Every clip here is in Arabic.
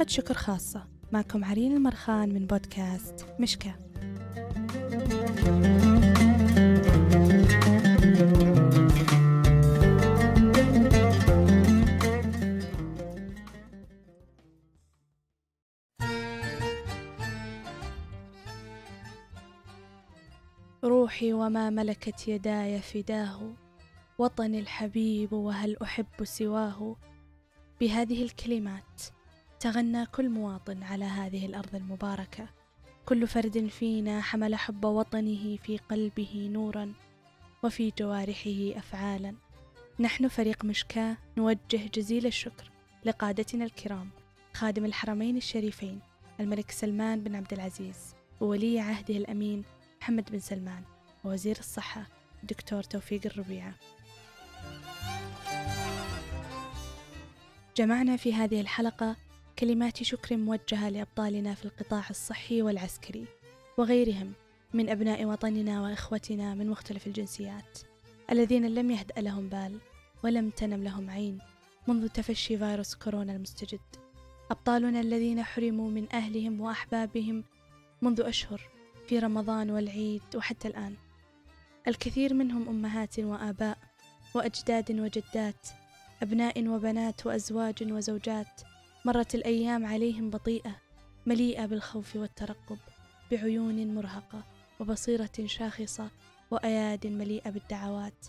حلقة شكر خاصة. معكم عرين المرخان من بودكاست مشكا. روحي وما ملكت يداي فداه. وطني الحبيب وهل أحب سواه. بهذه الكلمات تغنى كل مواطن على هذه الأرض المباركة. كل فرد فينا حمل حب وطنه في قلبه نورا وفي جوارحه أفعالا. نحن فريق مشكاة نوجه جزيل الشكر لقادتنا الكرام خادم الحرمين الشريفين الملك سلمان بن عبد العزيز وولي عهده الأمين محمد بن سلمان ووزير الصحة الدكتور توفيق الربيعة جمعنا في هذه الحلقة كلمات شكر موجهة لأبطالنا في القطاع الصحي والعسكري وغيرهم من أبناء وطننا وإخوتنا من مختلف الجنسيات الذين لم يهدأ لهم بال ولم تنم لهم عين منذ تفشي فيروس كورونا المستجد. أبطالنا الذين حرموا من أهلهم وأحبابهم منذ أشهر في رمضان والعيد وحتى الآن. الكثير منهم أمهات وآباء وأجداد وجدات أبناء وبنات وأزواج وزوجات مرت الأيام عليهم بطيئة مليئة بالخوف والترقب بعيون مرهقة وبصيرة شاخصة وأياد مليئة بالدعوات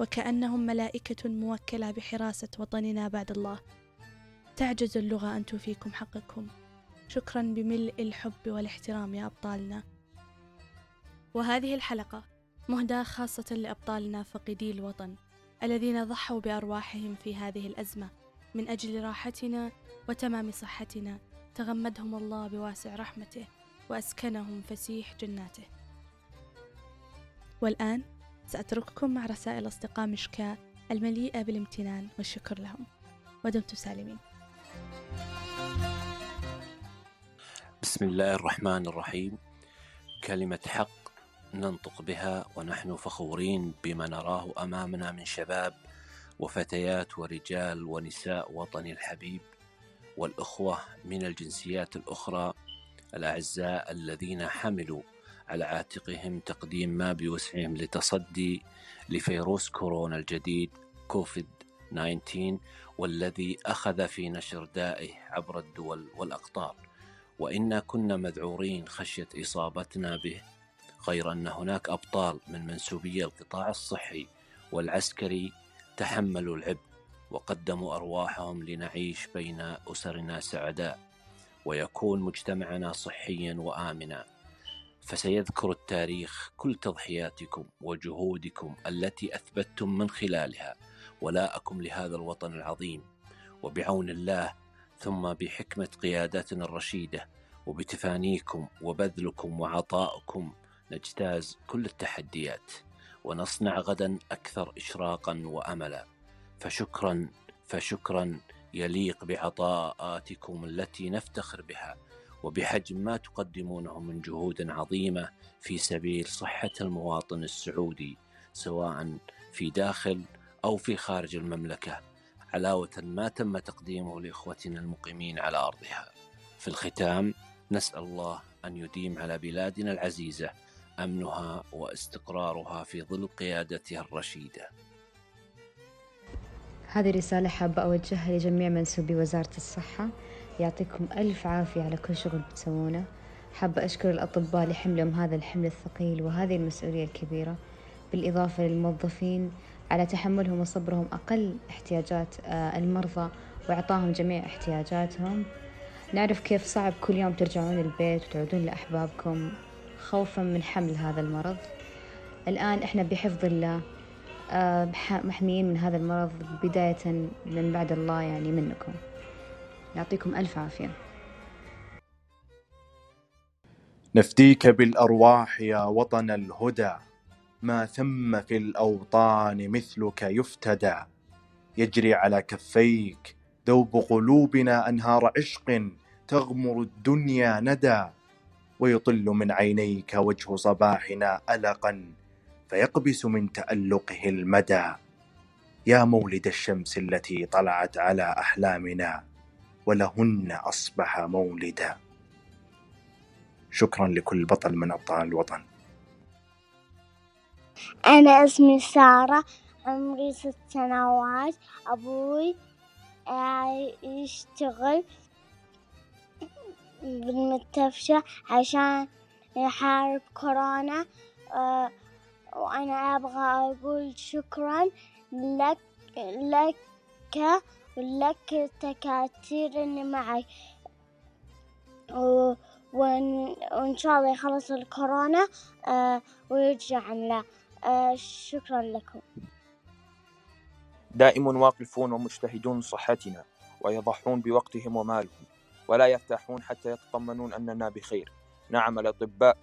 وكأنهم ملائكة موكلة بحراسة وطننا بعد الله. تعجز اللغة أن توفيكم حقكم. شكرا بملء الحب والاحترام يا أبطالنا. وهذه الحلقة مهداة خاصة لأبطالنا فقدي الوطن الذين ضحوا بأرواحهم في هذه الأزمة. من أجل راحتنا وتمام صحتنا. تغمدهم الله بواسع رحمته وأسكنهم فسيح جناته. والآن سأترككم مع رسائل أصدقاء مشكاة المليئة بالامتنان والشكر لهم. ودمتم سالمين. بسم الله الرحمن الرحيم. كلمة حق ننطق بها ونحن فخورين بما نراه أمامنا من شباب وفتيات ورجال ونساء وطني الحبيب والإخوة من الجنسيات الأخرى الأعزاء الذين حملوا على عاتقهم تقديم ما بوسعهم لتصدي لفيروس كورونا الجديد كوفيد 19 والذي أخذ في نشر دائه عبر الدول والأقطار. وانا كنا مذعورين خشية إصابتنا به غير أن هناك أبطال من منسوبي القطاع الصحي والعسكري تحملوا العبء وقدموا أرواحهم لنعيش بين أسرنا سعداء ويكون مجتمعنا صحيا وآمنا. فسيذكر التاريخ كل تضحياتكم وجهودكم التي أثبتتم من خلالها. ولاءكم لهذا الوطن العظيم. وبعون الله ثم بحكمة قيادتنا الرشيدة وبتفانيكم وبذلكم وعطائكم نجتاز كل التحديات. ونصنع غدا أكثر إشراقا وأملا. فشكرا فشكرا يليق بعطاءاتكم التي نفتخر بها وبحجم ما تقدمونه من جهود عظيمة في سبيل صحة المواطن السعودي سواء في داخل أو في خارج المملكة علاوة ما تم تقديمه لإخوتنا المقيمين على أرضها. في الختام نسأل الله أن يديم على بلادنا العزيزة أمنها واستقرارها في ظل قيادتها الرشيدة. هذه رسالة حابة أوجهها لجميع منسوبي وزارة الصحة. يعطيكم ألف عافية على كل شغل بتسوونه. حابة أشكر الأطباء لحملهم هذا الحمل الثقيل وهذه المسؤولية الكبيرة. بالإضافة للموظفين على تحملهم وصبرهم أقل احتياجات آه، المرضى وإعطاهم جميع احتياجاتهم. نعرف كيف صعب كل يوم ترجعون البيت وتعودون لأحبابكم. خوفا من حمل هذا المرض. الآن إحنا بحفظ الله آه، محميين من هذا المرض بداية من بعد الله يعني منكم. يعطيكم ألف عافية. نفديك بالأرواح يا وطن الهدى. ما ثم في الأوطان مثلك يفتدى. يجري على كفيك ذوب قلوبنا أنهار عشق تغمر الدنيا ندى. ويطل من عينيك وجه صباحنا ألقا فيقبس من تألقه المدى. يا مولد الشمس التي طلعت على أحلامنا ولهن أصبح مولدا. شكرا لكل بطل من أبطال الوطن. أنا اسمي سارة عمري ست سنوات. أبوي يشتغل بالمستشفى عشان يحارب كورونا آه، وأنا أبغى أقول شكرا لك لك ولك التكاتير اللي معي. وإن, وإن شاء الله يخلص الكورونا آه، ويرجع لنا آه، شكرا لكم. دائم واقفون ومجتهدون صحتنا ويضحون بوقتهم ومالهم. ولا يرتاحون حتى يتطمنون أننا بخير. نعم الأطباء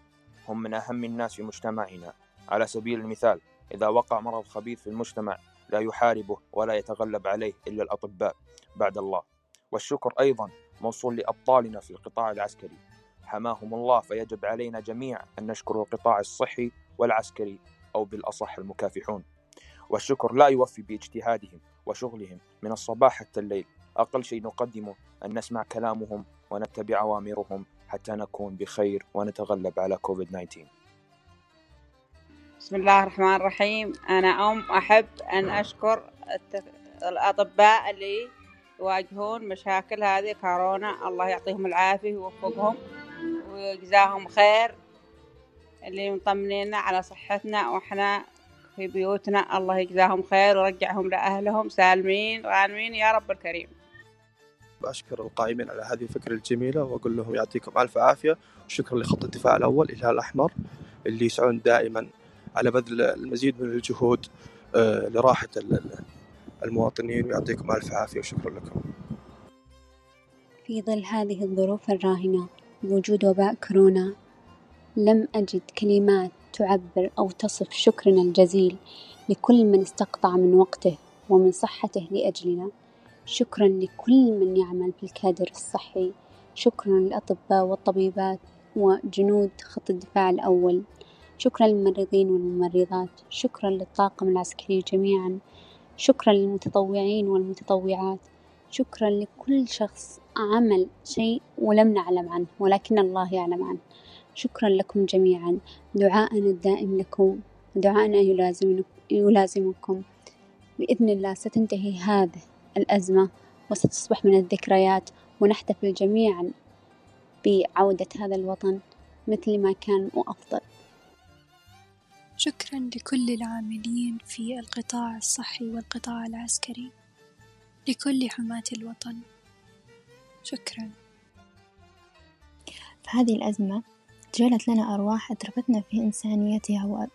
هم من أهم الناس في مجتمعنا. على سبيل المثال إذا وقع مرض خبيث في المجتمع لا يحاربه ولا يتغلب عليه إلا الأطباء بعد الله. والشكر أيضا موصول لأبطالنا في القطاع العسكري. حماهم الله فيجب علينا جميعا أن نشكر القطاع الصحي والعسكري أو بالأصح المكافحون. والشكر لا يوفي باجتهادهم وشغلهم من الصباح حتى الليل. أقل شيء نقدمه أن نسمع كلامهم ونتبع أوامرهم حتى نكون بخير ونتغلب على كوفيد 19 بسم الله الرحمن الرحيم. أنا أم أحب أن أشكر الأطباء اللي يواجهون مشاكل هذه كورونا. الله يعطيهم العافية ويوفقهم ويجزاهم خير. اللي مطمنينا على صحتنا وإحنا في بيوتنا الله يجزاهم خير ويرجعهم لأهلهم سالمين غانمين. يا رب الكريم. أشكر القائمين على هذه الفكرة الجميلة وأقول لهم يعطيكم ألف عافية. وشكرا لخط الدفاع الأول الهلال الأحمر اللي يسعون دائما على بذل المزيد من الجهود آه، لراحة المواطنين. ويعطيكم ألف عافية وشكرا لكم. في ظل هذه الظروف الراهنة بوجود وباء كورونا لم أجد كلمات تعبر أو تصف شكرنا الجزيل لكل من استقطع من وقته ومن صحته لأجلنا. شكرا لكل من يعمل في الكادر الصحي. شكرا للأطباء والطبيبات وجنود خط الدفاع الأول. شكرا للممرضين والممرضات. شكرا للطاقم العسكري جميعا. شكرا للمتطوعين والمتطوعات. شكرا لكل شخص عمل شيء ولم نعلم عنه ولكن الله يعلم عنه. شكرا لكم جميعا. دعاءنا الدائم لكم. ودعاءنا يلازمكم. بإذن الله ستنتهي هذه الأزمة وستصبح من الذكريات ونحتفل جميعا بعودة هذا الوطن مثل ما كان وأفضل. شكرا لكل العاملين في القطاع الصحي والقطاع العسكري لكل حماة الوطن. شكرا. فهذه الأزمة جعلت لنا أرواح أترفتنا في إنسانيتها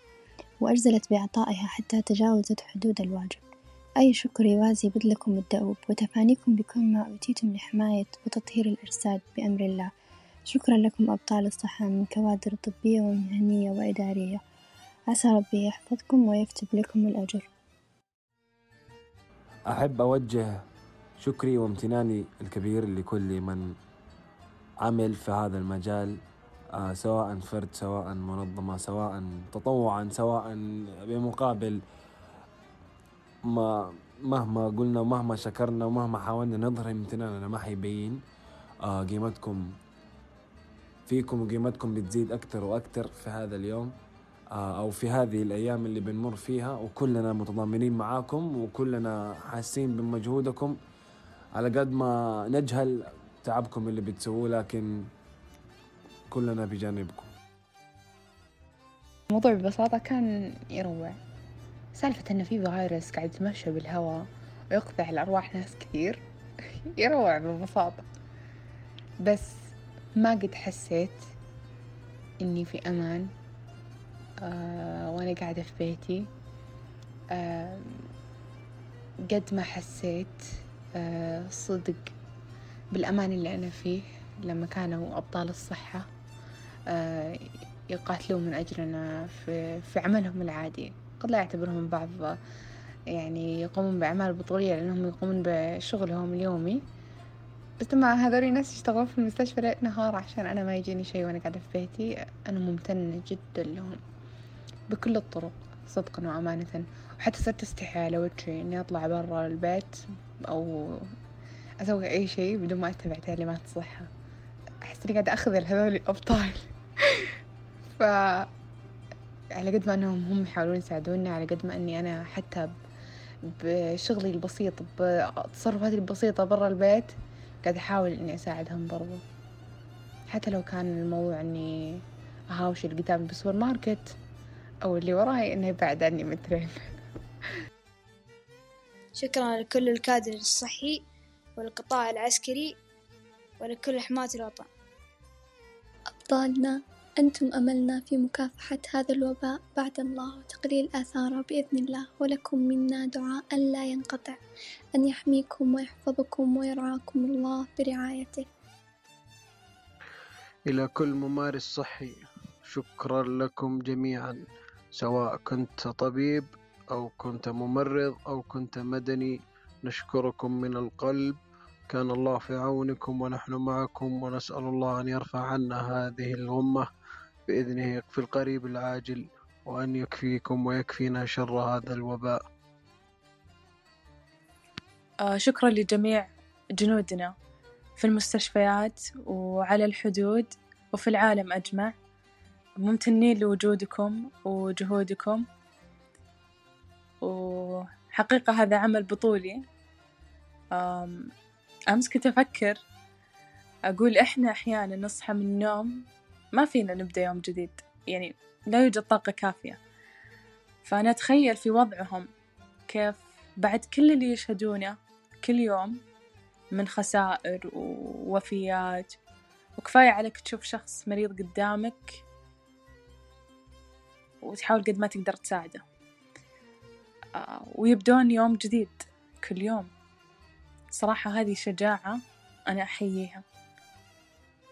وأجزلت بعطائها حتى تجاوزت حدود الواجب. أي شكر يوازي بذلكم الدؤوب وتفانيكم بكل ما أوتيتم لحماية وتطهير الأجساد بأمر الله. شكرا لكم أبطال الصحة من كوادر طبية ومهنية وإدارية. عسى ربي يحفظكم ويكتب لكم الأجر. أحب أوجه شكري وامتناني الكبير لكل من عمل في هذا المجال آه سواء فرد سواء منظمة سواء تطوعا سواء بمقابل ما مهما قلنا ومهما شكرنا ومهما حاولنا نظهر امتناننا ما حيبين آه قيمتكم فيكم وقيمتكم بتزيد أكثر وأكثر في هذا اليوم آه أو في هذه الأيام اللي بنمر فيها. وكلنا متضامنين معاكم وكلنا حاسين بمجهودكم. على قد ما نجهل تعبكم اللي بتسووه لكن كلنا بجانبكم. الموضوع ببساطة كان يروع. سالفة إن في فيروس قاعد يتمشى بالهواء ويقطع الأرواح ناس كثير يروع ببساطة بس ما قد حسيت إني في أمان آه وأنا قاعدة في بيتي. آه قد ما حسيت آه صدق بالأمان اللي أنا فيه لما كانوا أبطال الصحة آه يقاتلون من أجلنا في, في عملهم العادي. قد لا يعتبرهم البعض يعني يقومون بأعمال بطولية لأنهم يقومون بشغلهم اليومي. بس لما هذول الناس يشتغلون في المستشفى ليل نهار عشان أنا ما يجيني شي وأنا قاعدة في بيتي أنا ممتنة جدا لهم بكل الطرق صدقا وأمانة. وحتى صرت أستحي على وجهي إني أطلع برا البيت أو أسوي أي شيء بدون ما أتبع تعليمات الصحة. أحس إني قاعدة أخذل هذول الأبطال. ف على قد ما أنهم هم يحاولون يساعدوني على قد ما أني أنا حتى بشغلي البسيط بتصرفاتي البسيطة برا البيت قاعدة أحاول إني أساعدهم برضو. حتى لو كان الموضوع إني أهاوش اللي قدامي بالسوبر ماركت أو اللي وراي إنه يبعد عني مترين شكرا لكل الكادر الصحي والقطاع العسكري ولكل حماة الوطن. أبطالنا أنتم أملنا في مكافحة هذا الوباء بعد الله وتقليل آثاره بإذن الله ولكم منا دعاء لا ينقطع. أن يحميكم ويحفظكم ويرعاكم الله برعايته. إلى كل ممارس صحي شكرا لكم جميعا سواء كنت طبيب أو كنت ممرض أو كنت مدني نشكركم من القلب. كان الله في عونكم ونحن معكم ونسأل الله أن يرفع عنا هذه الغمة. بإذنه في القريب العاجل وأن يكفيكم ويكفينا شر هذا الوباء. آه شكرا لجميع جنودنا في المستشفيات وعلى الحدود وفي العالم أجمع. ممتنين لوجودكم وجهودكم. وحقيقة هذا عمل بطولي. أمس كنت أفكر أقول إحنا أحيانا نصحى من النوم ما فينا نبدأ يوم جديد. يعني لا يوجد طاقة كافية. فأنا أتخيل في وضعهم كيف بعد كل اللي يشهدونه كل يوم من خسائر ووفيات. وكفاية عليك تشوف شخص مريض قدامك وتحاول قد ما تقدر تساعده. آه، ويبدون يوم جديد كل يوم. صراحة هذه شجاعة أنا أحييها.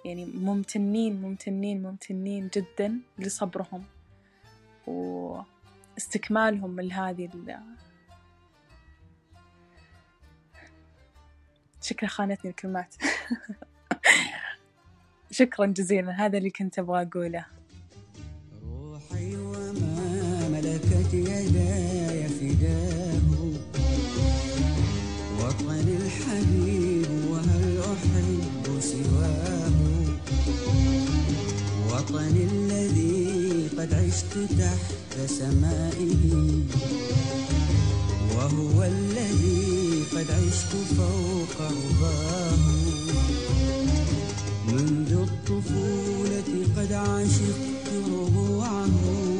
يعني ممتنين ممتنين ممتنين جدا لصبرهم واستكمالهم لهذه ال شكرا خانتني الكلمات. شكرا جزيلا هذا اللي كنت أبغى أقوله. روحي وما ملكت يداي فداه وطني الحبيب وهل أحب سواه؟ وطني الذي قد عشت تحت سمائه وهو الذي قد عشت فوق رضاه. منذ الطفولة قد عشقت ربوعه